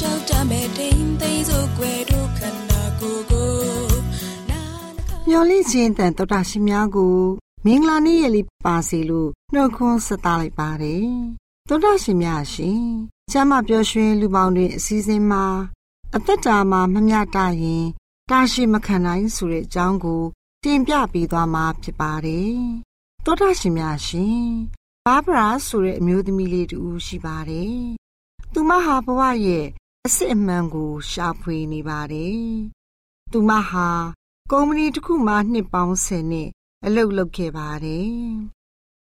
လိုက်လျှောက်တမဲ့တိမ်သိမ်းစို့ွယ်တို့ခန္ဓာကိုယ်ကိုမျော်လင့်ခြင်းတန်တော်တာရှင်များကို မင်္ဂလာနေ့ရက်လေးပါစေလို့နှုတ်ခွန်းဆက်သလိုက်ပါတယ်သောတာရှင်များရှင်ကျမ်းမာပျော်ရွှင်လူပေါင်းတွေအစည်းအဝေးမှာအသက်တာမှာမမျှတရင်တာရှိမခံနိုင်ဆိုတဲ့အကြောင်းကိုတင်ပြပေးသွားမှာဖြစ်ပါတယ်သောတာရှင်များရှင်ဘာဘရာဆိုတဲ့အမျိုးသမီးလေးတူရှိပါတယ်သူမဟာဘဝရဲ့ အစ်စ်အမှန်ကို ရှာဖွေနေပါတယ်သူမဟာကုမ္ပဏီတစ်ခုမှနှစ်ပေါင်း10နှစ်အလုပ်လုပ်ခဲ့ပါတယ်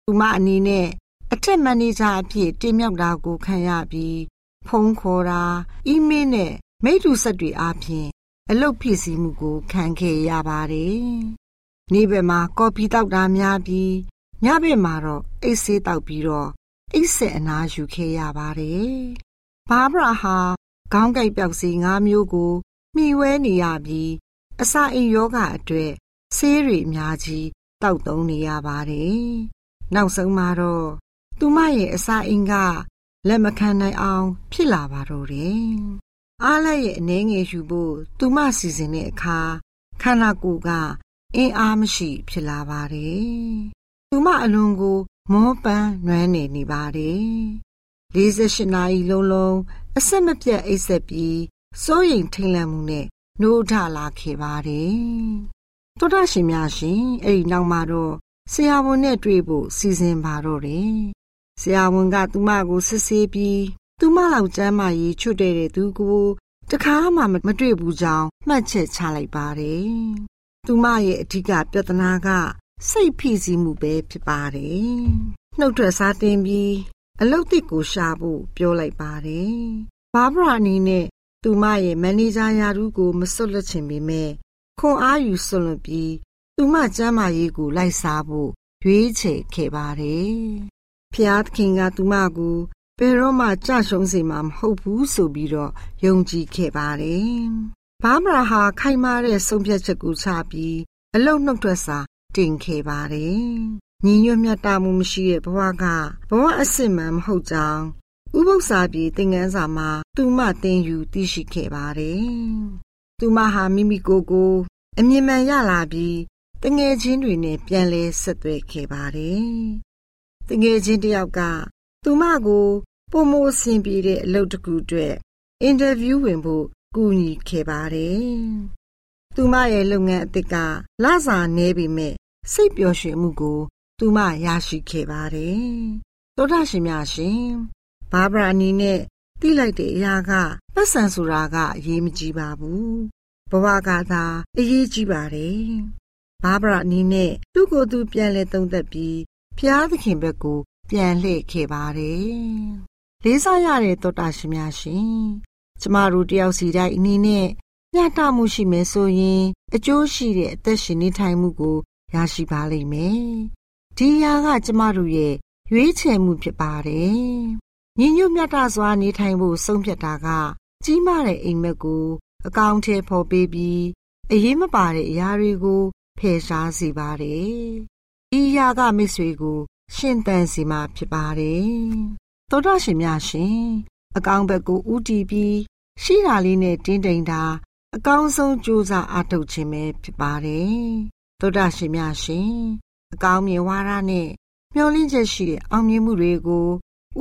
သူမအနေနဲ့အထက်မန်နေဂျာအဖြစ်တင်မြှောက်တာကိုခံရပြီးဖုန်းခေါ်တာအီးမေးလ်နဲ့မိတ္တူဆက်တွေအားဖြင့်အလုပ်ဖြစ်စီမှုကိုခံခဲ့ရပါတယ်။နေ့ဘက်မှာကော်ဖီတောက်တာများပြီးညဘက်မှာတော့အိတ်ဆေးတောက်ပြီးတော့အိတ်ဆက်အနားယူခဲ့ရပါတယ်။ဘာဘရာဟာ ခေါင်းကိုက်ပြောက်စီ၅မျိုးကိုမှီဝဲနေရပြီးအစာအိမ်ယောဂအတွက်ဆေးတွေအများကြီးတောက်သုံးနေရပါတယ်နောက်ဆုံးမှာတော့သူမရဲ့အစာအိမ်ကလက်မခံနိုင်အောင် ဖြစ်လာပါတော့တယ်။အားလက်ရဲ့အနေငယ်ယူဖို့သူမစီစဉ်တဲ့အခါခန္ဓာကိုယ်ကအင်းအားမရှိ ဖြစ်လာပါတယ်။သူမအလွန်ကိုမောပန်းနွမ်းနေနေပါတယ်။ 48နာရီလုံးလုံးအဆက်မပြတ်အိပ်ဆက်ပြီးစိုးရိမ်ထိတ်လန့်မှုနဲ့နှိုးထလာခဲ့ပါတယ်။သောတာရှင်များရှင်အဲ့ဒီနောက်မှာတော့ဆရာဝန်နဲ့တွေ့ဖို့စီစဉ်ပါတော့တယ်။ဆရာဝန်ကသူမကိုစစ်ဆေးပြီးသူမလောက်ကျမ်းမာရေးချွတ်တဲ့သူကိုတခါမှမတွေ့ဘူးကြောင်းမှတ်ချက်ချလိုက်ပါတယ်။သူမရဲ့အဓိကပြဿနာကစိတ်ဖိစီးမှုပဲဖြစ်ပါတယ်။နှုတ်ထွက်စားတင်ပြီး အလုတ်တစ်ကိုရှာဖို့ပြောလိုက်ပါတယ်။ဘာဘရာအနေနဲ့သူမရဲ့မန်နေဂျာယာရုကိုမစွတ်လက်ချင်ပေမဲ့ခွန်အားယူစွန့်လွတ်ပြီးသူမကျမ်းမာရေးကိုလိုက်စားဖို့ရွေးချယ်ခဲ့ပါတယ်။ဖျားသခင်ကသူမကိုဘယ်တော့မှကြရှုံးစေမှာမဟုတ်ဘူးဆိုပြီးတော့ယုံကြည်ခဲ့ပါတယ်။ဘာမရာဟာခိုင်မာတဲ့ဆုံးဖြတ်ချက်ကိုချပြီးအလုံနှုတ်ထွက်စာတင်ခဲ့ပါတယ်။ ညီညွတ်မြတ်တာမှုမရှိတဲ့ဘဝကဘဝအစစ်မှန်မဟုတ်ကြောင်းဥပု္ပ္ပစာပြေသင်ခန်းစာမှာသူမသင်ယူသိရှိခဲ့ပါတယ်။သူမဟာမိမိကိုယ်ကိုအမြင်မှန်ရလာပြီးတငယ်ချင်းတွေနဲ့ပြန်လဲဆက်သွယ်ခဲ့ပါတယ်။တငယ်ချင်းတယောက်ကသူမကိုပုံမိုးဆင်ပြေတဲ့အလုပ်တစ်ခုအတွက်အင်တာဗျူးဝင်ဖို့ကူညီခဲ့ပါတယ်။သူမရဲ့လုပ်ငန်းအသစ်ကလစာနည်းပေမဲ့စိတ်ပျော်ရွှင်မှုကို သူမရရှိခဲ့ပါတယ်။သောတာရှင်များရှင်ဘာဘရာအနေနဲ့တိလိုက်တဲ့အရာကပတ်စံဆိုတာကအရေးမကြီးပါဘူး။ဘဝကသာအရေးကြီးပါတယ်။ဘာဘရာအနေနဲ့သူ့ကိုယ်သူပြန်လဲသုံးသက်ပြီးဖျားသခင်ဘက်ကို ပြန်လှည့်ခဲ့ပါတယ်။လေးစားရတဲ့သောတာရှင်များရှင်ကျမတို့တယောက်စီတိုင်းအနေနဲ့ညတာမှုရှိမယ်ဆိုရင် အကျိုးရှိတဲ့အသက်ရှင်နေထိုင်မှုကိုရရှိပါလိမ့်မယ်။ ဒီရာကကျမတို့ရဲ့ရွေးချယ်မှုဖြစ်ပါတယ်။ညီညွတ်မြတ်တာစွာနေထိုင်ဖို့ဆုံးဖြတ်တာက ကြီးမားတဲ့အိမ်မက်ကို အကောင့်ထဲပေါ်ပေးပြီးအရေးမပါတဲ့အရာတွေကိုဖယ်ရှားစေပါတယ်။ဒီရာကမိတ်ဆွေကို ရှင်သန်စီမှာဖြစ်ပါတယ်။သောတာရှင်များရှင်အကောင့်ဘက်ကိုဥတီပြီးရှိတာလေးနဲ့တင်းတိမ်တာအကောင်းဆုံးကြိုးစားအားထုတ်ခြင်းပဲဖြစ်ပါတယ်။သောတာရှင်များရှင် အကောင်းမြင်ဝါဒနဲ့မျှော်လင့်ချက်ရှိတဲ့အောင်မြင်မှုတွေကို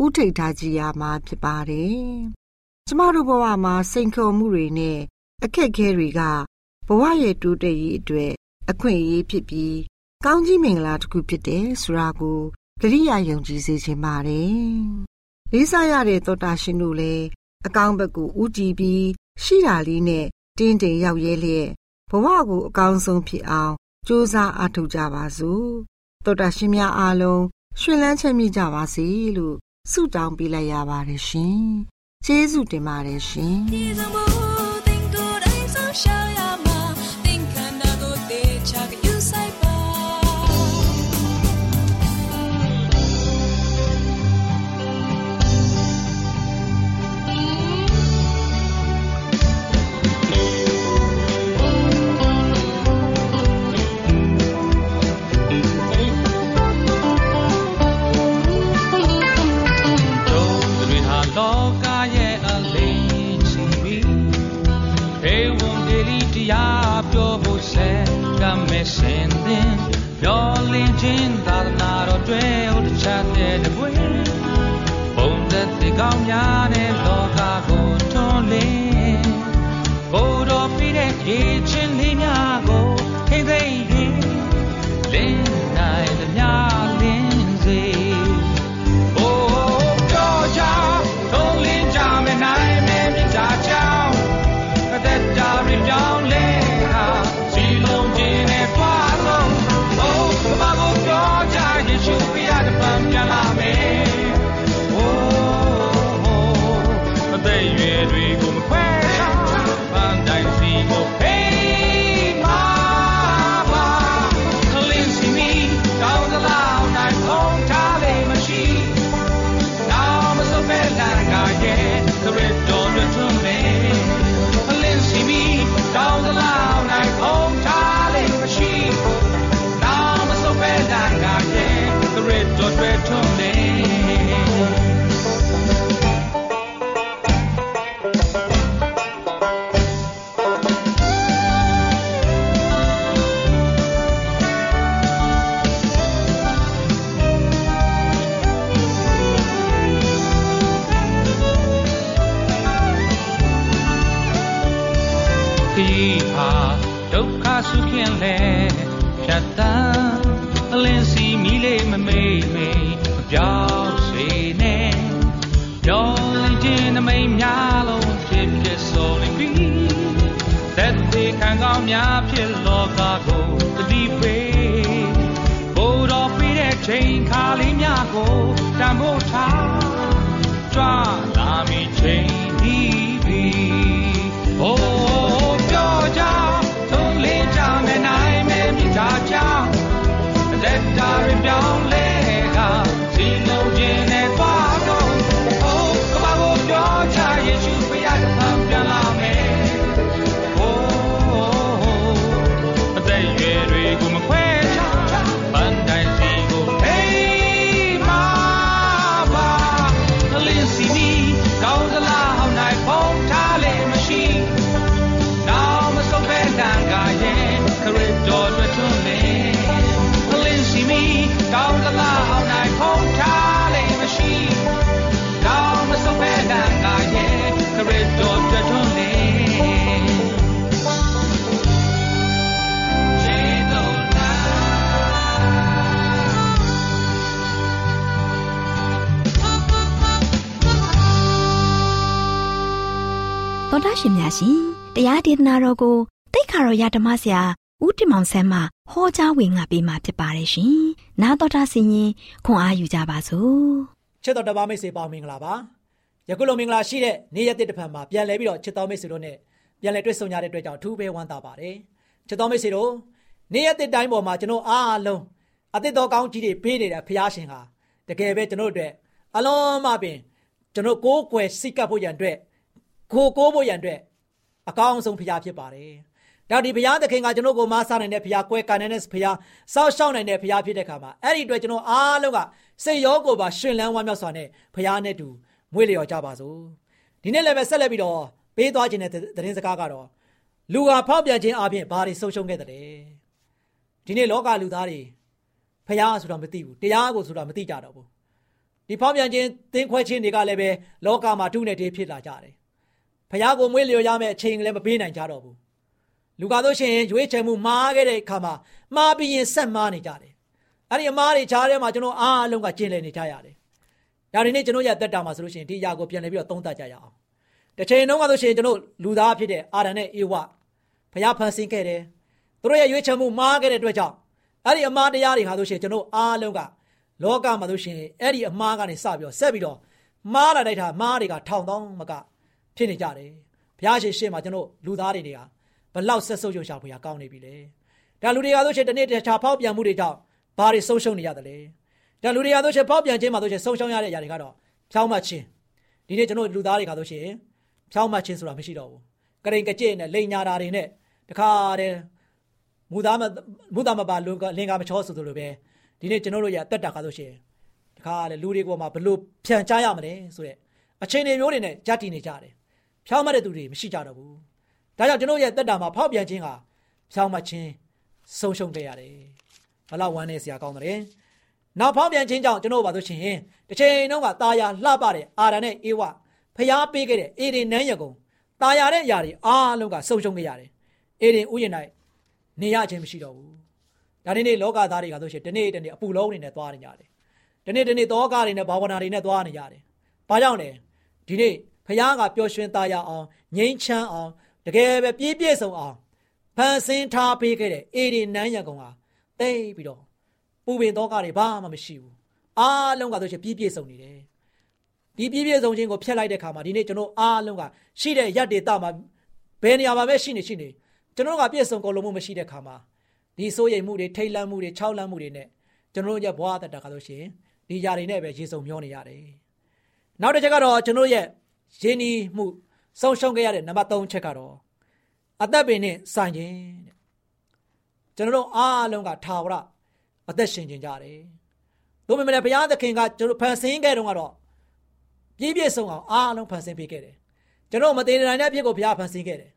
ဥထိတ်ထားကြရမှာဖြစ်ပါတယ်။ကျမတို့ဘဝမှာစိန်ခေါ်မှုတွေနဲ့အခက်အခဲတွေကဘဝရဲ့တိုးတက်ရေးအတွက်အခွင့်အရေးဖြစ်ပြီးကောင်းကြီးမင်္ဂလာတစ်ခုဖြစ်တယ်ဆိုတာကိုတတိယယုံကြည်စေခြင်းပါတယ်။လေးစားရတဲ့သောတာရှင်တို့လည်းအကောင်းဘက်ကိုဥတည်ပြီးရှိတာလေးနဲ့တင်းတိမ်ရောက်ရဲလျက်ဘဝကိုအကောင်းဆုံးဖြစ်အောင် ကြိုးစားအားထုတ်ကြပါစို့တောတာရှင်များအားလုံးရှင်လန်းချမ်းမြေ့ကြပါစေလို့ဆုတောင်းပေးလိုက်ရပါတယ်ရှင်ကျေးဇူးတင်ပါတယ်ရှင် ရှင်များရှင်တရားဒေသနာတော်ကိုတိတ်ခါတော်ရဓမ္မဆရာဦးတင်မောင်ဆန်းမှဟောကြားဝင်ငါပေးมาဖြစ်ပါတယ်ရှင်။နာတော်တာဆင်ရင်ခွန်အားယူကြပါစို့။ချစ်တော်တပါမိတ်ဆွေပေါင်းမင်္ဂလာပါ။ယခုလိုမင်္ဂလာရှိတဲ့နေ့ရက်တစ်ဖန်မှာပြန်လဲပြီးတော့ချစ်တော်မိတ်ဆွေတို့နဲ့ပြန်လဲတွေ့ဆုံကြတဲ့အတွက်ကြောင့်အထူးပဲဝမ်းသာပါတယ်။ချစ်တော်မိတ်ဆွေတို့နေ့ရက်တစ်တိုင်းပေါ်မှာကျွန်တော်အားလုံးအသစ်တော်ကောင်းကြီးတွေပေးနေတဲ့ဖခင်ရှင်ဟာတကယ်ပဲကျွန်တော်တို့အတွက်အလုံးမပင်ကျွန်တော်ကိုးကွယ်စိတ်ကပ်ဖို့ရန်အတွက် ကိုကိုးဖို့ရန်အတွက်အကောင်းဆုံးဖခင်ဖြစ်ပါတယ်။ဒါဒီဘုရားသခင်ကကျွန်တော်ကိုမဆားနိုင်တဲ့ဘုရားကွယ်ကန်နိုင်တဲ့ဘုရားစောက်ရှောက်နိုင်တဲ့ဘုရားဖြစ်တဲ့ခါမှာအဲ့ဒီအတွက်ကျွန်တော်အားလုံးကစိတ်ရောကိုယ်ပါရှင်လန်းဝမ်းမြောက်စွာနဲ့ဘုရားနဲ့တူမွေးလျော်ကြပါစို့။ဒီနေ့လည်းပဲဆက်လက်ပြီးတော့ပေးသွားခြင်းတဲ့သတင်းစကားကတော့လူဟာဖောက်ပြန်ခြင်းအပြင်ဘာတွေဆုံးရှုံးခဲ့တဲ့ဒီနေ့လောကလူသားတွေဖះဆိုတာမသိဘူးတရားကိုဆိုတာမသိကြတော့ဘူးဒီဖောက်ပြန်ခြင်းသင်ခွဲခြင်းတွေကလည်းပဲလောကမှာတုနဲ့တေးဖြစ်လာကြတယ် ဖះကိုမွေးလျော်ရမယ့်အချိန်လည်းမပေးနိုင်ကြတော့ဘူးလူကားတို့ရှင်ရွေးချယ်မှုမှားခဲ့တဲ့အခါမှာမှားပြီးရင်ဆက်မှားနေကြတယ်အဲ့ဒီအမားတွေကြားထဲမှာကျွန်တော်အားလုံးကကျင်လည်နေကြရတယ်ဒါဒီနေ့ကျွန်တော်ရတက်တာမှာဆိုလို့ရှိရင်ဒီအရာကိုပြန်လည်ပြီးတော့သုံးသပ်ကြရအောင်တစ်ချိန်တုန်းကဆိုရှင်ကျွန်တော်လူသားဖြစ်တဲ့အာရန်နဲ့အေဝဖះဖန်ဆင်းခဲ့တယ်သူတို့ရဲ့ရွေးချယ်မှုမှားခဲ့တဲ့အတွက်ကြောင့်အဲ့ဒီအမှားတရားတွေဟာဆိုရှင်ကျွန်တော်အားလုံးကလောကမှာဆိုရှင်အဲ့ဒီအမှားကနေစပြီးတော့ဆက်ပြီးတော့မှားလာတဲ့ထားမှားတွေကထောင်တောင်းမက ဖြစ်နေကြတယ်ဘုရားရှင်ရှေ့မှာကျွန်တော်လူသားတွေတွေကဘလောက်ဆက်ဆုပ်ရုံရှာဖွေရကောင်းနေပြီလေဒါလူတွေကဆိုရှင်တနေ့တခြားဖောက်ပြန်မှုတွေကြောင့်ဘာတွေဆုံးရှုံးနေရတယ်လဲဒါလူတွေကဆိုရှင်ဖောက်ပြန်ခြင်းမှာဆိုရှင်ဆုံးရှုံးရတဲ့အရာတွေကတော့ဖြောင်းမှချင်းဒီနေ့ကျွန်တော်လူသားတွေကဆိုရှင်ဖြောင်းမှချင်းဆိုတာမရှိတော့ဘူးကရင်ကကြည့်နဲ့လိန်ညာတာတွေနဲ့တခါတည်းမူသားမမူသားမပါလူကလင်္ကာမချောဆိုသလိုပဲဒီနေ့ကျွန်တော်တို့ရတက်တာကားဆိုရှင်တခါလေလူတွေကမှဘလို့ဖြန်ချရမလဲဆိုတဲ့အခြေအနေမျိုးတွေနဲ့ကြတည်နေကြတယ် ဖြောင်းမတဲ့သူတွေမရှိကြတော့ဘူးဒါကြောင့်ကျွန်တော်ရဲ့တက်တာမှာဖောက်ပြန်ခြင်းဟာဖြောင်းမခြင်းဆုံးရှုံးခဲ့ရတယ်ဘလောက်ဝမ်းနေစရာကောင်းတယ်နောက်ဖောက်ပြန်ခြင်းကြောင့်ကျွန်တော်ပါဆိုရှင်တစ်ချိန်လုံးကตาယာလှပတဲ့အာရန်နဲ့အေဝဖျားပေးခဲ့တဲ့အေရင်နန်းရကုံตาယာတဲ့အရာတွေအားလုံးကဆုံးရှုံးခဲ့ရတယ်အေရင်ဥယျာဉ်၌နေရခြင်းမရှိတော့ဘူးဒါနေ့နေ့လောကသားတွေကဆိုရှင်ဒီနေ့တနေ့အပူလုံးနေနဲ့သွားနေကြတယ်ဒီနေ့ဒီနေ့တောကတွေနဲ့ဘာဝနာတွေနဲ့သွားနေကြတယ်ဘာကြောင့်လဲဒီနေ့ ဖခင်ကပျော်ရွှင်သားရအောင်ငြိမ်းချမ်းအောင်တကယ်ပဲပြည့်ပြည့်စုံအောင်ဖန်ဆင်းထားပေးခဲ့တဲ့အေဒီနန်းရံကောင်ဟာတိတ်ပြီးတော့ပူပင်တောကတွေဘာမှမရှိဘူးအားလုံးကဆိုရှင်ပြည့်ပြည့်စုံနေတယ်ဒီပြည့်ပြည့်စုံခြင်းကိုဖျက်လိုက်တဲ့ခါမှာဒီနေ့ကျွန်တော်အားလုံးကရှိတဲ့ရက်တွေတာမှာဘယ်နေရာမှာပဲရှိနေရှိနေကျွန်တော်ကပြည့်စုံကုန်လုံးမှုမရှိတဲ့ခါမှာဒီစိုးရိမ်မှုတွေထိတ်လန့်မှုတွေခြောက်လန့်မှုတွေနဲ့ကျွန်တော်ရဲ့ဘဝတတကလို့ရှိရင်ဒီຢာတွေနဲ့ပဲရေစုံမျောနေရတယ်။နောက်တစ်ချက်ကတော့ကျွန်တော်ရဲ့ ရင်းနှီးမှုဆုံးရှုံးခဲ့ရတဲ့နံပါတ်3ချက်ကတော့အသက်ပင်နဲ့ဆိုင်ခြင်းတဲ့ကျွန်တော်တို့အားလုံးကထာဝရအသက်ရှင်ခြင်းကြတယ်။သို့ပေမဲ့ဘုရားသခင်ကကျွန်တော်ဖန်ဆင်းခဲ့တုန်းကတော့ပြည့်ပြည့်စုံအောင်အားလုံးဖန်ဆင်းပေးခဲ့တယ်။ကျွန်တော်မသေးတဲ့နိုင်တဲ့အဖြစ်ကိုဘုရားဖန်ဆင်းခဲ့တယ်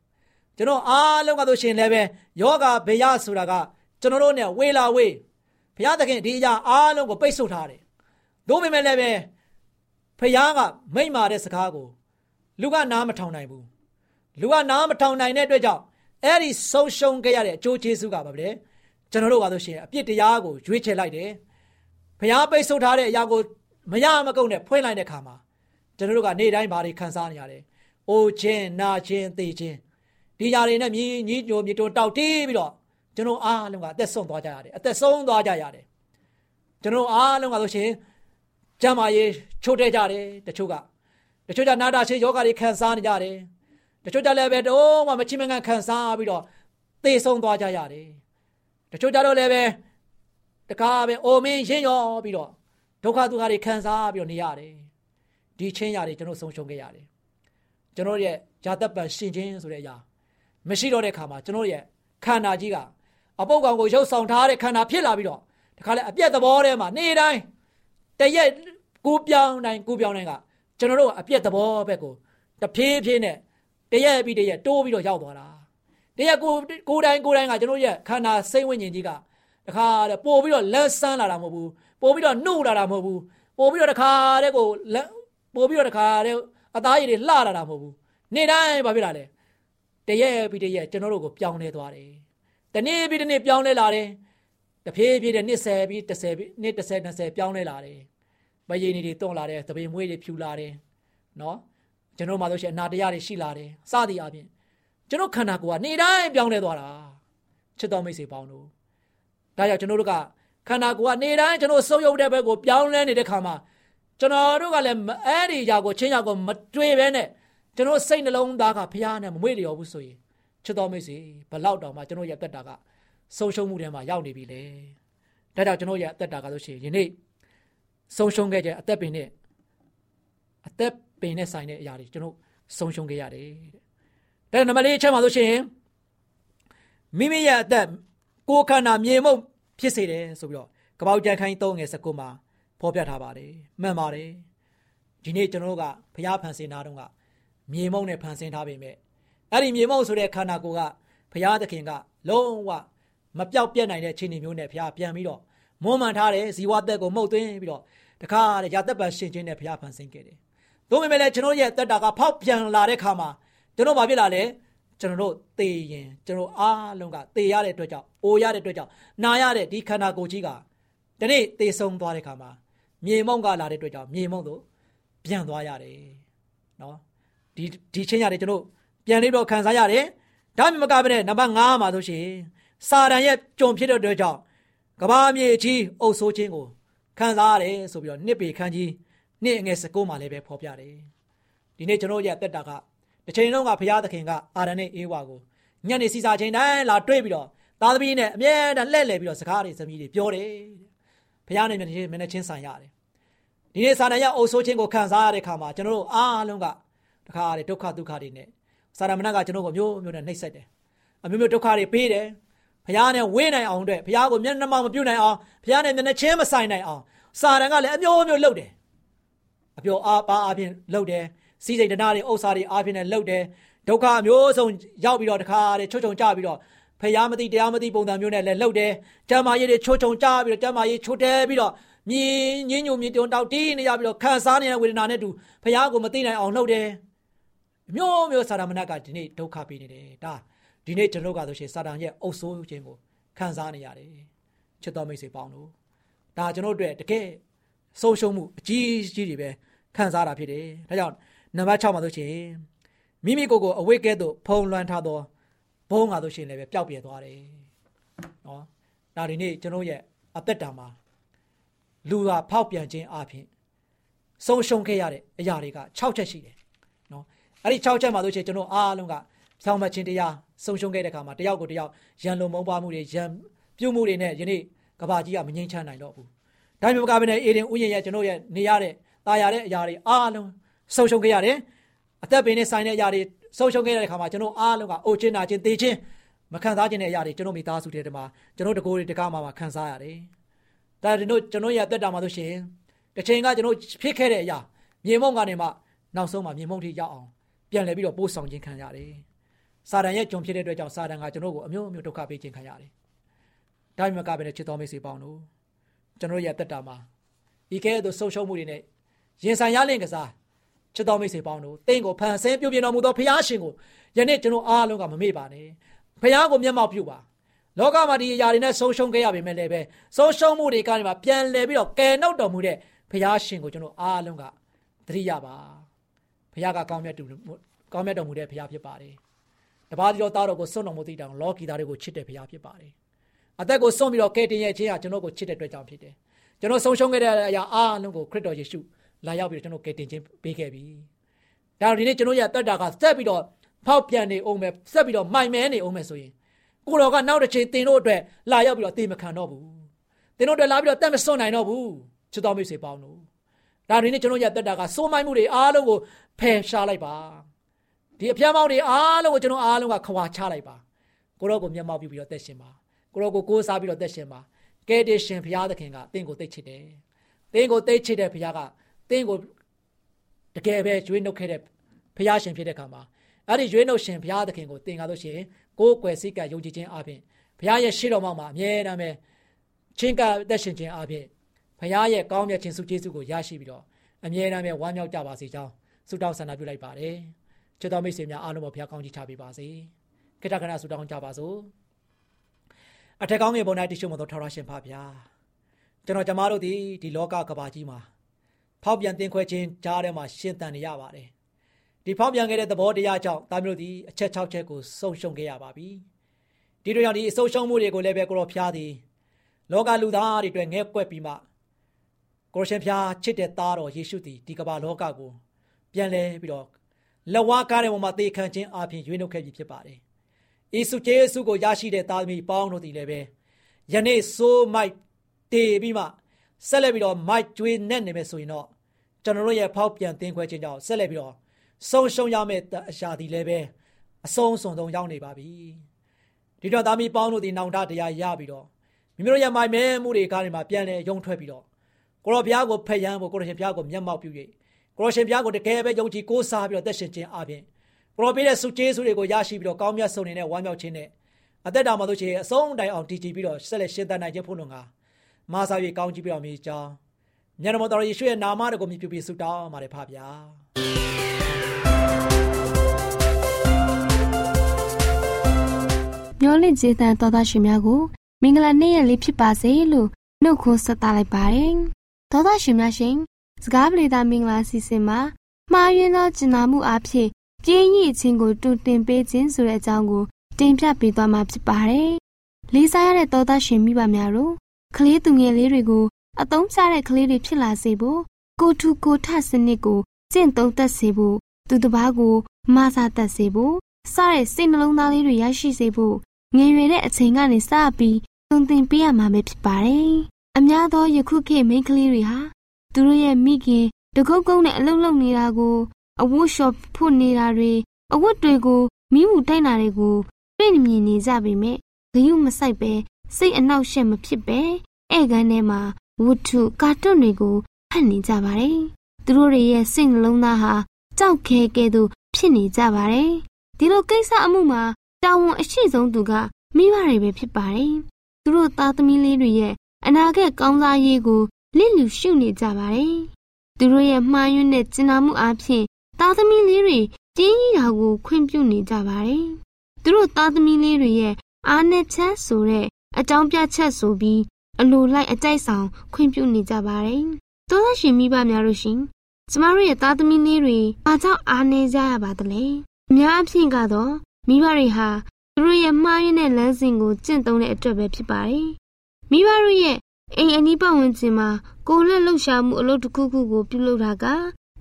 ကျွန်တော်အားလုံးကဆိုရှင်လည်းပဲယောဂဘေယဆိုတာကကျွန်တော်တို့ ਨੇ ဝေလာဝေးဘုရားသခင်ဒီအရာအားလုံးကိုပိတ်ဆို့ထားတယ်။သို့ပေမဲ့လည်းပဲဖခင်ကမိမ့်မာတဲ့စကားကို လူကနားမထောင်နိုင်ဘူး။လူကနားမထောင်နိုင်တဲ့အတွက်ကြောင့်အဲ့ဒီဆုံးရှုံးခဲ့ရတဲ့အကျိုးကျေးဇူးကပါပဲ။ကျွန်တော်တို့ကဆိုရှင်အပြစ်တရားကိုရွေးချယ်လိုက်တယ်။ဖခင်ပိတ်ဆို့ထားတဲ့အရာကိုမရမကုန်နဲ့ဖွင့်လိုက်တဲ့ခါမှာကျွန်တော်တို့ကနေတိုင်းဘာတွေခံစားနေရလဲ။အိုခြင်းနာခြင်းသိခြင်းဒီຢာတွေနဲ့မြည်ညီးညိုမြေတုံတောက်တီးပြီးတော့ကျွန်တော်အားလုံးကအသက်ဆုံးသွားကြရတယ်အသက်ဆုံးသွားကြရတယ်ကျွန်တော်အားလုံးကဆိုရှင်ကျမ်းမာရေးချိုးတဲ့ကြတယ်တချို့က တချို့ကနာတာရှည်ယောဂတွေခံစားနေကြတယ်တချို့ကလည်းပဲတော့မှမချိမငန်ခံစားပြီးတော့သေဆုံးသွားကြရတယ်တချို့ကြတော့လည်းပဲတကားပဲအိုမင်းရင်းရောပြီးတော့ဒုက္ခဒုက္ခတွေခံစားပြီးတော့နေရတယ်ဒီချင်းရာတွေကျွန်တော်ဆုံးရှုံးခဲ့ရတယ်ကျွန်တော်ရဲ့ဇာတက်ပံရှင်ချင်းဆိုတဲ့အရာမရှိတော့တဲ့ခါမှာကျွန်တော်ရဲ့ခန္ဓာကြီးကအပုတ်ကောင်ကိုရုပ်ဆောင်ထားတဲ့ခန္ဓာဖြစ်လာပြီးတော့တခါလဲအပြက်သဘောထဲမှာနေ့တိုင်းတရက်ကိုပြောင်းတိုင်းကိုပြောင်းတိုင်းက ကျွန်တော်တို့အပြက်သဘောဘက်ကိုတဖြည်းဖြည်းနဲ့တရက်ပြီးတရက်တိုးပြီးတော့ရောက်သွားတာတရက်ကိုကိုတိုင်းကိုတိုင်းကကျွန်တော်ရဲ့ခန္ဓာစိတ်ဝိညာဉ်ကြီးကတခါတဲ့ပို့ပြီးတော့လက်ဆန်းလာတာမဟုတ်ဘူးပို့ပြီးတော့နှုတ်လာတာမဟုတ်ဘူးပို့ပြီးတော့တခါတဲ့ကိုလက်ပို့ပြီးတော့တခါတဲ့အသားရည်တွေလှလာတာမဟုတ်ဘူးနေ့တိုင်းဘာဖြစ်လာလဲတရက်ပြီးတရက်ကျွန်တော်တို့ကိုပြောင်းလဲသွားတယ်တနေ့ပြီးတနေ့ပြောင်းလဲလာတယ်တဖြည်းဖြည်းနဲ့နှစ်10ပြီး30ပြီးနှစ်30 20ပြောင်းလဲလာတယ် မရည်နေတွေတွန့်လာတယ်သပင်မွေးတွေဖြူလာတယ်နော်ကျွန်တော်မှဆိုရှင်အနာတရားတွေရှိလာတယ်စသည်အပြင်ကျွန်တော်ခန္ဓာကိုယ်ကနေတိုင်းပြောင်းလဲသွားတာချစ်တော်မိတ်ဆွေပေါင်းတို့ဒါကြောင့်ကျွန်တော်တို့ကခန္ဓာကိုယ်ကနေတိုင်းကျွန်တော်စုပ်ယုပ်တဲ့ဘက်ကိုပြောင်းလဲနေတဲ့ခါမှာကျွန်တော်တို့ကလည်းအဲ့ဒီຢာကိုချင်းຢာကိုမတွေ့ဘဲနဲ့ကျွန်တော်စိတ်နှလုံးသားကဖျားနဲ့မမွေ့လျော်ဘူးဆိုရင်ချစ်တော်မိတ်ဆွေဘလောက်တောင်မှကျွန်တော်ရဲ့တက်တာကဆုံးရှုံးမှုတွေမှာရောက်နေပြီလေဒါကြောင့်ကျွန်တော်ရဲ့အသက်တာကဆိုရှင်ယနေ့ ဆုံးရှုံးခဲ့တဲ့အသက်ပင်နဲ့အသက်ပင်နဲ့ဆိုင်တဲ့အရာတွေကျွန်တော်ဆုံးရှုံးခဲ့ရတယ်တဲ့ဒါနံပါတ်၄အချက်မှာဆိုရှင်မိမိရဲ့အသက်ကိုယ်ခန္ဓာမြေမုံဖြစ်စေတယ်ဆိုပြီးတော့ကပောက်ကြံခိုင်း၃ငယ်၁၉မှာဖော်ပြထားပါတယ်မှန်ပါတယ်ဒီနေ့ကျွန်တော်တို့ကဘုရားဖန်ဆင်းထားတော့ကမြေမုံနဲ့ဖန်ဆင်းထားပေမဲ့အဲ့ဒီမြေမုံဆိုတဲ့ခန္ဓာကိုယ်ကဘုရားသခင်ကလုံးဝမပြောက်ပြက်နိုင်တဲ့အခြေအနေမျိုးနဲ့ဘုရားပြန်ပြီးတော့မွမ်းမံထားတဲ့ဇီဝသက်ကိုမှုတ်သွင်းပြီးတော့ တခါတဲ့ရာသက်ပံရှင်ချင်းနဲ့ဘုရားဖန်ဆင်းခဲ့တယ်။သို့ပေမဲ့လည်းကျွန်တော်ရဲ့သက်တာကဖောက်ပြန်လာတဲ့ခါမှာကျွန်တော်ဘာဖြစ်လာလဲကျွန်တော်တို့သေရင်ကျွန်တော်အားလုံးကသေရတဲ့အတွက်ကြောင့်အိုရတဲ့အတွက်ကြောင့်နာရတဲ့ဒီခန္ဓာကိုယ်ကြီးကဒီနေ့သေဆုံးသွားတဲ့ခါမှာမြေမုံကလာတဲ့အတွက်ကြောင့်မြေမုံတို့ပြန်သွားရတယ်။နော်ဒီဒီချင်းရတယ်ကျွန်တော်ပြန်လေးတော့ခံစားရတယ်။ဒါမှမကဘဲနဲ့နံပါတ်5မှာဆိုရှင်စာတန်ရဲ့ကြုံဖြစ်တဲ့အတွက်ကြောင့်ကဘာမြေကြီးအုပ်ဆိုးခြင်းကို ခံစားရတယ်ဆိုပြီးတော့နှစ်ပေခန်းကြီးနှစ်ငယ်စကုမှာလည်းပဲဖော်ပြတယ်ဒီနေ့ကျွန်တော်ရဲ့တက်တာကတစ်ချိန်လုံးကဘုရားသခင်ကအာရနဲ့အေးဝါကိုညနေစီစာချိန်တိုင်းလာတွေ့ပြီးတော့သားသမီးနဲ့အမြဲတမ်းလှည့်လည်ပြီးတော့စကားတွေသမီးတွေပြောတယ်ဘုရားနဲ့မျက်နှာချင်းမျက်နှာချင်းဆိုင်ရတယ်ဒီနေ့စာတန်ရအုပ်ဆိုးခြင်းကိုခံစားရတဲ့ခါမှာကျွန်တော်တို့အားလုံးကတခါတည်းဒုက္ခဒုက္ခတွေနဲ့စာရမဏကကျွန်တော်ကိုမျိုးမျိုးနဲ့နှိပ်စက်တယ်အမျိုးမျိုးဒုက္ခတွေပေးတယ် ဘုရားနဲ့ဝေးနိုင်အောင်အတွက်ဘုရားကိုမျက်နှာမမပြုတ်နိုင်အောင်ဘုရားနဲ့မျက်နှာချင်းမဆိုင်နိုင်အောင်စာတန်ကလည်းအမျိုးမျိုးလှုပ်တယ်အပြောအားပါအပြင်လှုပ်တယ်စီးစိမ်တနာတွေဥစ္စာတွေအားဖြင့်လည်းလှုပ်တယ်ဒုက္ခမျိုးစုံရောက်ပြီးတော့တခါတည်းချွတ်ချုံကြပြီးတော့ဖျားမသိတရားမသိပုံစံမျိုးနဲ့လည်းလှုပ်တယ်ကျမ်းမာရေးတွေချွတ်ချုံကြပြီးတော့ကျမ်းမာရေးချွတ်တယ်ပြီးတော့မြင်းညင်းညူမြင်းတုံတောက်တီးနေရပြီးတော့ခံစားနေတဲ့ဝေဒနာနဲ့တူဖျားကိုမသိနိုင်အောင်လှုပ်တယ်မျိုးမျိုးစာရမဏကဒီနေ့ဒုက္ခပေးနေတယ်ဒါ ဒီနေ့ကျွန်တော်ကဆိုရှင်စာတန်ရဲ့အုပ်ဆိုးခြင်းကိုခံစားနေရတယ်ချစ်တော်မိတ်ဆွေပေါင်းတို့ဒါကျွန်တော်တို့တကယ်ဆုံးရှုံးမှုအကြီးကြီးတွေပဲခံစားတာဖြစ်တယ်ဒါကြောင့်နံပါတ်6မှာဆိုရှင်မိမိကိုယ်ကိုအဝိကဲ့သို့ဖုံးလွှမ်းထားသောဘုံကားဆိုရှင်လည်းပဲပျောက်ပြဲသွားတယ်နော်ဒါဒီနေ့ကျွန်တော်ရဲ့အသက်တာမှာလူဟာဖောက်ပြန်ခြင်းအပြင်ဆုံးရှုံးခဲ့ရတဲ့အရာတွေက6ချက်ရှိတယ်နော်အဲ့ဒီ6ချက်မှာဆိုရှင်ကျွန်တော်အားလုံးက ဖြောင်းမခြင်းတရားဆုံးရှုံးခဲ့တဲ့အခါမှာတယောက်ကိုတယောက်ရန်လုံမုန်းပွားမှုတွေရန်ပြုမှုတွေနဲ့ယနေ့ကဘာကြီးကမငြိမ်းချမ်းနိုင်တော့ဘူးဒါမျိုးကပဲနဲ့အေဒင်ဥယျာဉ်ရဲ့ကျွန်တော်ရဲ့နေရတဲ့ตายရတဲ့အရာတွေအားလုံးဆုံးရှုံးခဲ့ရတယ်အသက်ပင်နဲ့ဆိုင်တဲ့အရာတွေဆုံးရှုံးခဲ့တဲ့အခါမှာကျွန်တော်အားလုံးကအိုချင်းနာချင်းတေးချင်းမခံစားခြင်းတဲ့အရာတွေကျွန်တော်မိသားစုတွေတမှာကျွန်တော်တကိုယ်တွေတကားမှာခံစားရတယ်ဒါကျွန်တော်ကျွန်တော်ရဲ့အသက်တာမှာဆိုရှင်တစ်ချိန်ကကျွန်တော်ဖြစ်ခဲ့တဲ့အရာမြေမုံကနေမှနောက်ဆုံးမှာမြေမုံထိရောက်အောင်ပြန်လဲပြီးတော့ပို့ဆောင်ခြင်းခံရတယ် စာတန်ရဲ့ကြုံဖြစ်တဲ့အတွက်ကြောင့်စာတန်ကကျွန်တော်ကိုအမျိုးမျိုးဒုက္ခပေးခြင်းခံရတယ်။ဒါမှမကပဲနဲ့ချစ်တော်မိတ်ဆွေပေါင်းတို့ကျွန်တော်ရဲ့အသက်တာမှာဤကဲ့သို့ဆုံးရှုံးမှုတွေနဲ့ရင်ဆိုင်ရလင့်ကစားချစ်တော်မိတ်ဆွေပေါင်းတို့တင့်ကိုဖန်ဆင်းပြုပြင်တော်မူသောဖခင်ရှင်ကိုယနေ့ကျွန်တော်အားလုံးကမမေ့ပါနဲ့ဖခင်ကိုမျက်မှောက်ပြုပါလောကမှာဒီအရာတွေနဲ့ဆုံးရှုံးခဲ့ရပေမဲ့လည်းပဲဆုံးရှုံးမှုတွေကနေမှပြန်လည်ပြီးတော့ကယ်နှုတ်တော်မူတဲ့ဖခင်ရှင်ကိုကျွန်တော်အားလုံးကသတိရပါဖခင်ကကောင်းမြတ်တူကောင်းမြတ်တော်မူတဲ့ဖခင်ဖြစ်ပါတယ် တပါးတော်သားတော်ကိုစွန့်တော်မူသည့်တောင်လောကီသားတွေကိုချစ်တဲ့ဖခင်ဖြစ်ပါတယ်အသက်ကိုစွန့်ပြီးတော့ကယ်တင်ရဲ့ခြင်းဟာကျွန်တော်ကိုချစ်တဲ့အတွက်ကြောင့်ဖြစ်တယ်ကျွန်တော်ဆုံးရှုံးခဲ့တဲ့အရာအားလုံးကိုခရစ်တော်ယေရှုလာရောက်ပြီးတော့ကျွန်တော်ကယ်တင်ခြင်းပေးခဲ့ပြီ။ဒါဒီနေ့ကျွန်တော်ရဲ့တက်တာကဆက်ပြီးတော့ဖောက်ပြန်နေအောင်ပဲဆက်ပြီးတော့မိုင်မဲနေအောင်ပဲဆိုရင်ကိုတော်ကနောက်တစ်ချိန်တင်တို့အတွက်လာရောက်ပြီးတော့တေမခံတော့ဘူး။တင်တို့အတွက်လာပြီးတော့တက်မစွန့်နိုင်တော့ဘူး။ချစ်တော်မိတ်ဆွေပေါင်းတို့။ဒါဒီနေ့ကျွန်တော်ရဲ့တက်တာကစိုးမိုင်းမှုတွေအားလုံးကိုဖယ်ရှားလိုက်ပါ။ ဒီအပြားမောင်းတွေအားလုံးကိုကျွန်တော်အားလုံးကခွာချလိုက်ပါ။ကိုတော်ကိုမျက်မှောက်ပြုပြီးတော့တက်ရှင်ပါ။ကိုတော်ကိုကိုးစားပြီးတော့တက်ရှင်ပါ။ကဲတင်ရှင်ဘုရားသခင်ကတင့်ကိုသိချစ်တယ်။တင့်ကိုသိချစ်တဲ့ဘုရားကသင်ကိုတကယ်ပဲကျွေးနှုတ်ခဲ့တဲ့ဘုရားရှင်ဖြစ်တဲ့ခါမှာအဲ့ဒီကျွေးနှုတ်ရှင်ဘုရားသခင်ကိုသင်ကားလို့ရှိရင်ကိုယ်ကွယ်စိတ်ကယုံကြည်ခြင်းအပြင်ဘုရားရဲ့ရှေ့တော်မှာအမြဲတမ်းပဲချင်းကအသက်ရှင်ခြင်းအပြင်ဘုရားရဲ့ကောင်းမြတ်ခြင်းစုကျေးဇူးကိုရရှိပြီးတော့အမြဲတမ်းပဲဝမ်းမြောက်ကြပါစေကြောင်းဆုတောင်းဆန္ဒပြုလိုက်ပါတယ် ချစ်တော်မိတ်ဆွေများအားလုံးကိုဘုရားကောင်းချီးချပေးပါစေခိတ္တခဏဆုတောင်းကြပါစို့အထက်ကောင်းငယ်ပေါ်၌တရှိမသောထာဝရရှင်ဖပါဗျာကျွန်တော်ကျမတို့ဒီဒီလောကကဘာကြီးမှာဖောက်ပြန်တင်ခွဲခြင်းကြားထဲမှာရှင်းတန်နေရပါတယ်ဒီဖောက်ပြန်ခဲ့တဲ့သဘောတရားကြောင့်သားမျိုးသည်အချက်၆ချက်ကိုဆုံးရှုံးခဲ့ရပါပြီဒီတို့ကြောင့်ဒီအဆုံးရှုံးမှုတွေကိုလည်းပဲကိုရောဖျားသည်လောကလူသားတွေအတွက်ငဲကွက်ပြီးမှကိုရရှင်ဖျားချစ်တဲ့သားတော်ယေရှုသည်ဒီကမ္ဘာလောကကိုပြန်လဲပြီးတော့ လက်ဝါးကားတဲ့ပုံမှာသေခံခြင်းအပြင်ရွေးနှုတ်ခဲ့ပြီဖြစ်ပါတယ်။ယေရှုကျေးဇူးကိုရရှိတဲ့သားသမီးပေါင်းတို့ဒီလည်းပဲယနေ့ဆိုးမိုက်တေပြီးမှဆက်လက်ပြီးတော့မိုက်ကျွေးနဲ့နေမယ်ဆိုရင်တော့ကျွန်တော်တို့ရဲ့ဖောက်ပြန်သင်ခွဲခြင်းကြောင့်ဆက်လက်ပြီးတော့ဆုံးရှုံးရမယ့်အရာဒီလည်းပဲအဆုံးစွန်ဆုံးရောက်နေပါပြီ။ဒီတော့သားမီးပေါင်းတို့ဒီနောင်တတရားရပြီးတော့မိမိတို့ရဲ့မိုင်မဲမှုတွေကားတွေမှာပြန်လဲယုံထွက်ပြီးတော့ကိုရောဘုရားကိုဖက်ယမ်းဖို့ကိုရရှင်ဘုရားကိုမျက်မှောက်ပြု၍ ကိုရရှင်ဘုရားကိုတကယ်ပဲယုံကြည်ကိုးစားပြီးတော့သက်ရှင်ခြင်းအပြင်ကိုရောပေးတဲ့ဆုကျေးဇူးတွေကိုရရှိပြီးတော့ကောင်းမြတ်ဆုံးနေတဲ့ဝမ်းမြောက်ခြင်းနဲ့အသက်တာမှာတို့ချေအဆုံးတိုင်အောင်တည်ကြည်ပြီးတော့ဆက်လက်ရှင်သန်နိုင်ခြင်းဖို့လုံကမာစာ၍ကောင်းကြည့်ပြီးတော့မြေကြောင်းမြတ်တော်တော်ယေရှုရဲ့နာမတော်ကိုမြည်ပြပြီးဆုတောင်းပါတယ်ဖပါဗျာမျောလင့်ခြင်းတန်တော်သားရှင်များကိုမင်္ဂလာနေ့ရက်လေးဖြစ်ပါစေလို့နှုတ်ခွန်းဆက်သလိုက်ပါတယ်။သောသားရှင်များရှင် စကားပရိသမင်္ဂလာစီစဉ်မှာမှားယွင်းသောကျင်နာမှုအဖြစ်ပြင်းရည်ခြင်းကိုတူတင်ပေးခြင်းဆိုတဲ့အကြောင်းကိုတင်ပြပေးသွားမှာဖြစ်ပါတယ်။လေးစားရတဲ့သောသားရှင်မိဘများတို့ကလေးသူငယ်လေးတွေကိုအသုံးချတဲ့ကလေးတွေဖြစ်လာစေဖို့ကိုထုကိုထစနစ်ကိုကျင့်သုံးသက်စေဖို့သူတစ်ပါးကိုမဆာတတ်စေဖို့စတဲ့စိတ်နှလုံးသားလေးတွေရရှိစေဖို့ငယ်ရွယ်တဲ့အချိန်ကနေစပြီးသွန်သင်ပေးရမှာပဲဖြစ်ပါတယ်။အများသောယခုခေတ်မိန်းကလေးတွေဟာ သူတို့ရဲ့မိခင်တကုတ်ကုန်းနဲ့အလုံးလုံးနေတာကိုအဝတ်လျှော်ဖို့နေတာတွေအဝတ်တွေကိုမိမှုတိုက်တာတွေကိုတွေ့မြင်နေကြပေမဲ့ဂယုမဆိုင်ပဲစိတ်အနှောက်အယှက်မဖြစ်ပဲဧကန်ထဲမှာဝတ္ထုကာတွန်းတွေကိုဖတ်နေကြပါတယ်။သူတို့တွေရဲ့စိတ်နှလုံးသားဟာကြောက်ခဲကဲသို့ဖြစ်နေကြပါတယ်။ဒီလိုကိစ္စအမှုမှာတာဝန်အရှိဆုံးသူကမိဘတွေပဲဖြစ်ပါတယ်။သူတို့သားသမီးလေးတွေရဲ့အနာဂတ်ကောင်းစားရေးကို လစ်လျူရှုနေကြပါတယ်။သူတို့ရဲ့မှားယွင်းတဲ့ကျင်နာမှုအပြင်သားသမီးလေးတွေတင်းကြီးတာကိုခွင့်ပြုနေကြပါတယ်။သူတို့သားသမီးလေးတွေရဲ့အားနည်းချက်ဆိုတဲ့အကြောင်းပြချက်ဆိုပြီးအလိုလိုက်အကြိုက်ဆောင်ခွင့်ပြုနေကြပါတယ်။သောသားရှင်မိဘများတို့ရှင်ကျမတို့ရဲ့သားသမီးလေးတွေဘာကြောင့်အားနည်းကြရပါသလဲ။အများအဖြစ်ကတော့မိဘတွေဟာသူတို့ရဲ့မှားယွင်းတဲ့လမ်းစဉ်ကိုကျင့်သုံးတဲ့အတွက်ပဲဖြစ်ပါတယ်။မိဘတို့ရဲ့ အိမ်အနီးပတ်ဝန်းကျင်မှာကိုယ်လက်လှုပ်ရှားမှုအလုပ်တစ်ခုခုကိုပြုလုပ်တာက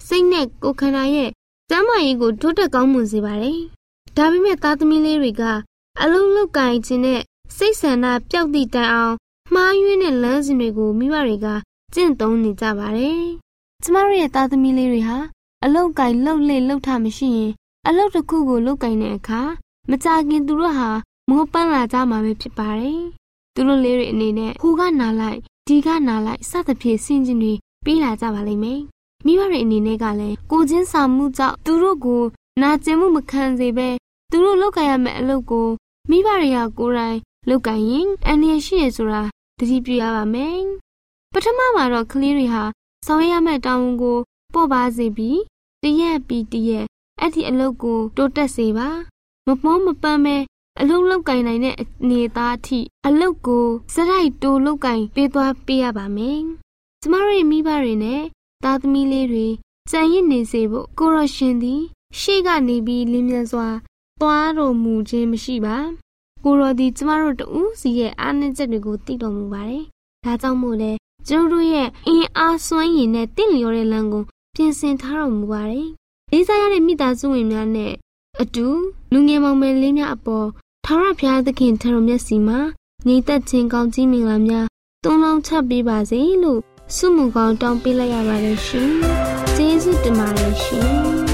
စိတ်နဲ့ကိုယ်ခန္ဓာရဲ့ကျန်းမာရေးကိုတိုးတက်ကောင်းမွန်စေပါတယ်။ဒါပေမဲ့သားသမီးလေးတွေကအလုံးလောက်ကင်ခြင်းနဲ့စိတ်ဆန္ဒပျောက်သည့်တိုင်အောင်မှားယွင်းတဲ့လမ်းစဉ်တွေကိုမိဘတွေကကျင့်သုံးနေကြပါတယ်။ကျမတို့ရဲ့သားသမီးလေးတွေဟာအလောက်ကင်လှုပ်လေလှုပ်ထမရှိရင်အလုပ်တစ်ခုကိုလုပ်ကင်တဲ့အခါမကြခင်သူတို့ဟာမောပန်းလာကြမှာပဲဖြစ်ပါတယ်။ သူတို့လေးတွေအနေနဲ့ဟိုကနာလိုက်ဒီကနာလိုက်စသဖြင့်ဆင်ကျင်တွေပေးလာကြပါလိမ့်မယ်။မိဘတွေအနေနဲ့ကလည်းကိုချင်းစာမှုကြောင့်သူတို့ကိုနာကျင်မှုမခံစေဘဲသူတို့လုပ်ကြရမယ့်အလုပ်ကိုမိဘတွေကကိုယ်တိုင်လုပ်ကြရင်အန္တရာယ်ရှိရဆိုတာသတိပြုရပါမယ်။ပထမမှာတော့ကလေးတွေဟာဆောင်ရွက်ရမယ့်တာဝန်ကိုပို့ပါစေပြီးတရက်ပြီးတရက်အဲ့ဒီအလုပ်ကိုတိုးတက်စေပါမမောမပန်းပဲ အလုံးလောက်ကင်နိုင်တဲ့အနေသားအထိအလုတ်ကိုစရိုက်တိုလောက်ကင်ပေးသွားပေးရပါမယ်။ကျမတို့ရဲ့မိဘတွေနဲ့သားသမီးလေးတွေကြံရစ်နေစေဖို့ကိုရရှင်သည် ရှေ့ကနေပြီးလင်းမြန်စွာသွားတော်မူခြင်းမရှိပါ။ကိုရောဒီကျမတို့တူးစီရဲ့အားနည်းချက်တွေကိုသိတော်မူပါတယ်။ဒါကြောင့်မို့လဲကျတို့တို့ရဲ့အင်အားစွမ်းရည်နဲ့တင့်လျော်တဲ့လမ်းကိုပြင်ဆင်ထားတော်မူပါတယ်။လေးစားရတဲ့မိသားစုဝင်များနဲ့အတူလူငယ်မောင်မယ်လေးများအပေါ် ထာဝရဘုရားသခင်ထံတော်မျက်စီမှာညီသက်ချင်းကောင်းကြီးမင်္ဂလာများတုံးလုံးချက်ပေးပါစေလို့ဆုမွန်ကောင်းတောင်းပေးလိုက်ရပါတယ်ရှင်။ကျေးဇူးတင်ပါတယ်ရှင်။